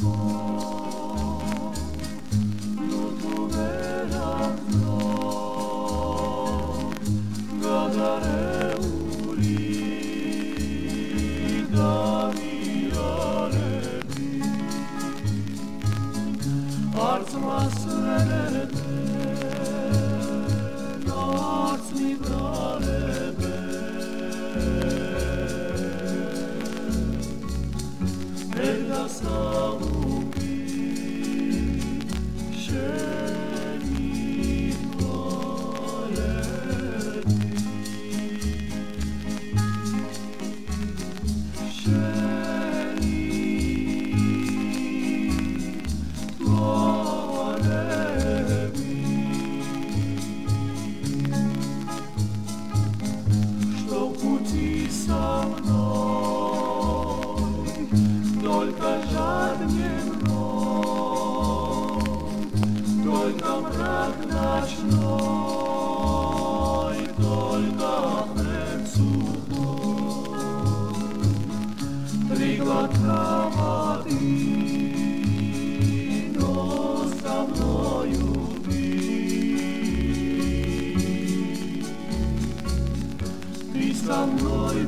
Oh. Shall mrak nocny, tylko chleb suchy, prigotowa ty do со мною ты, ты со мной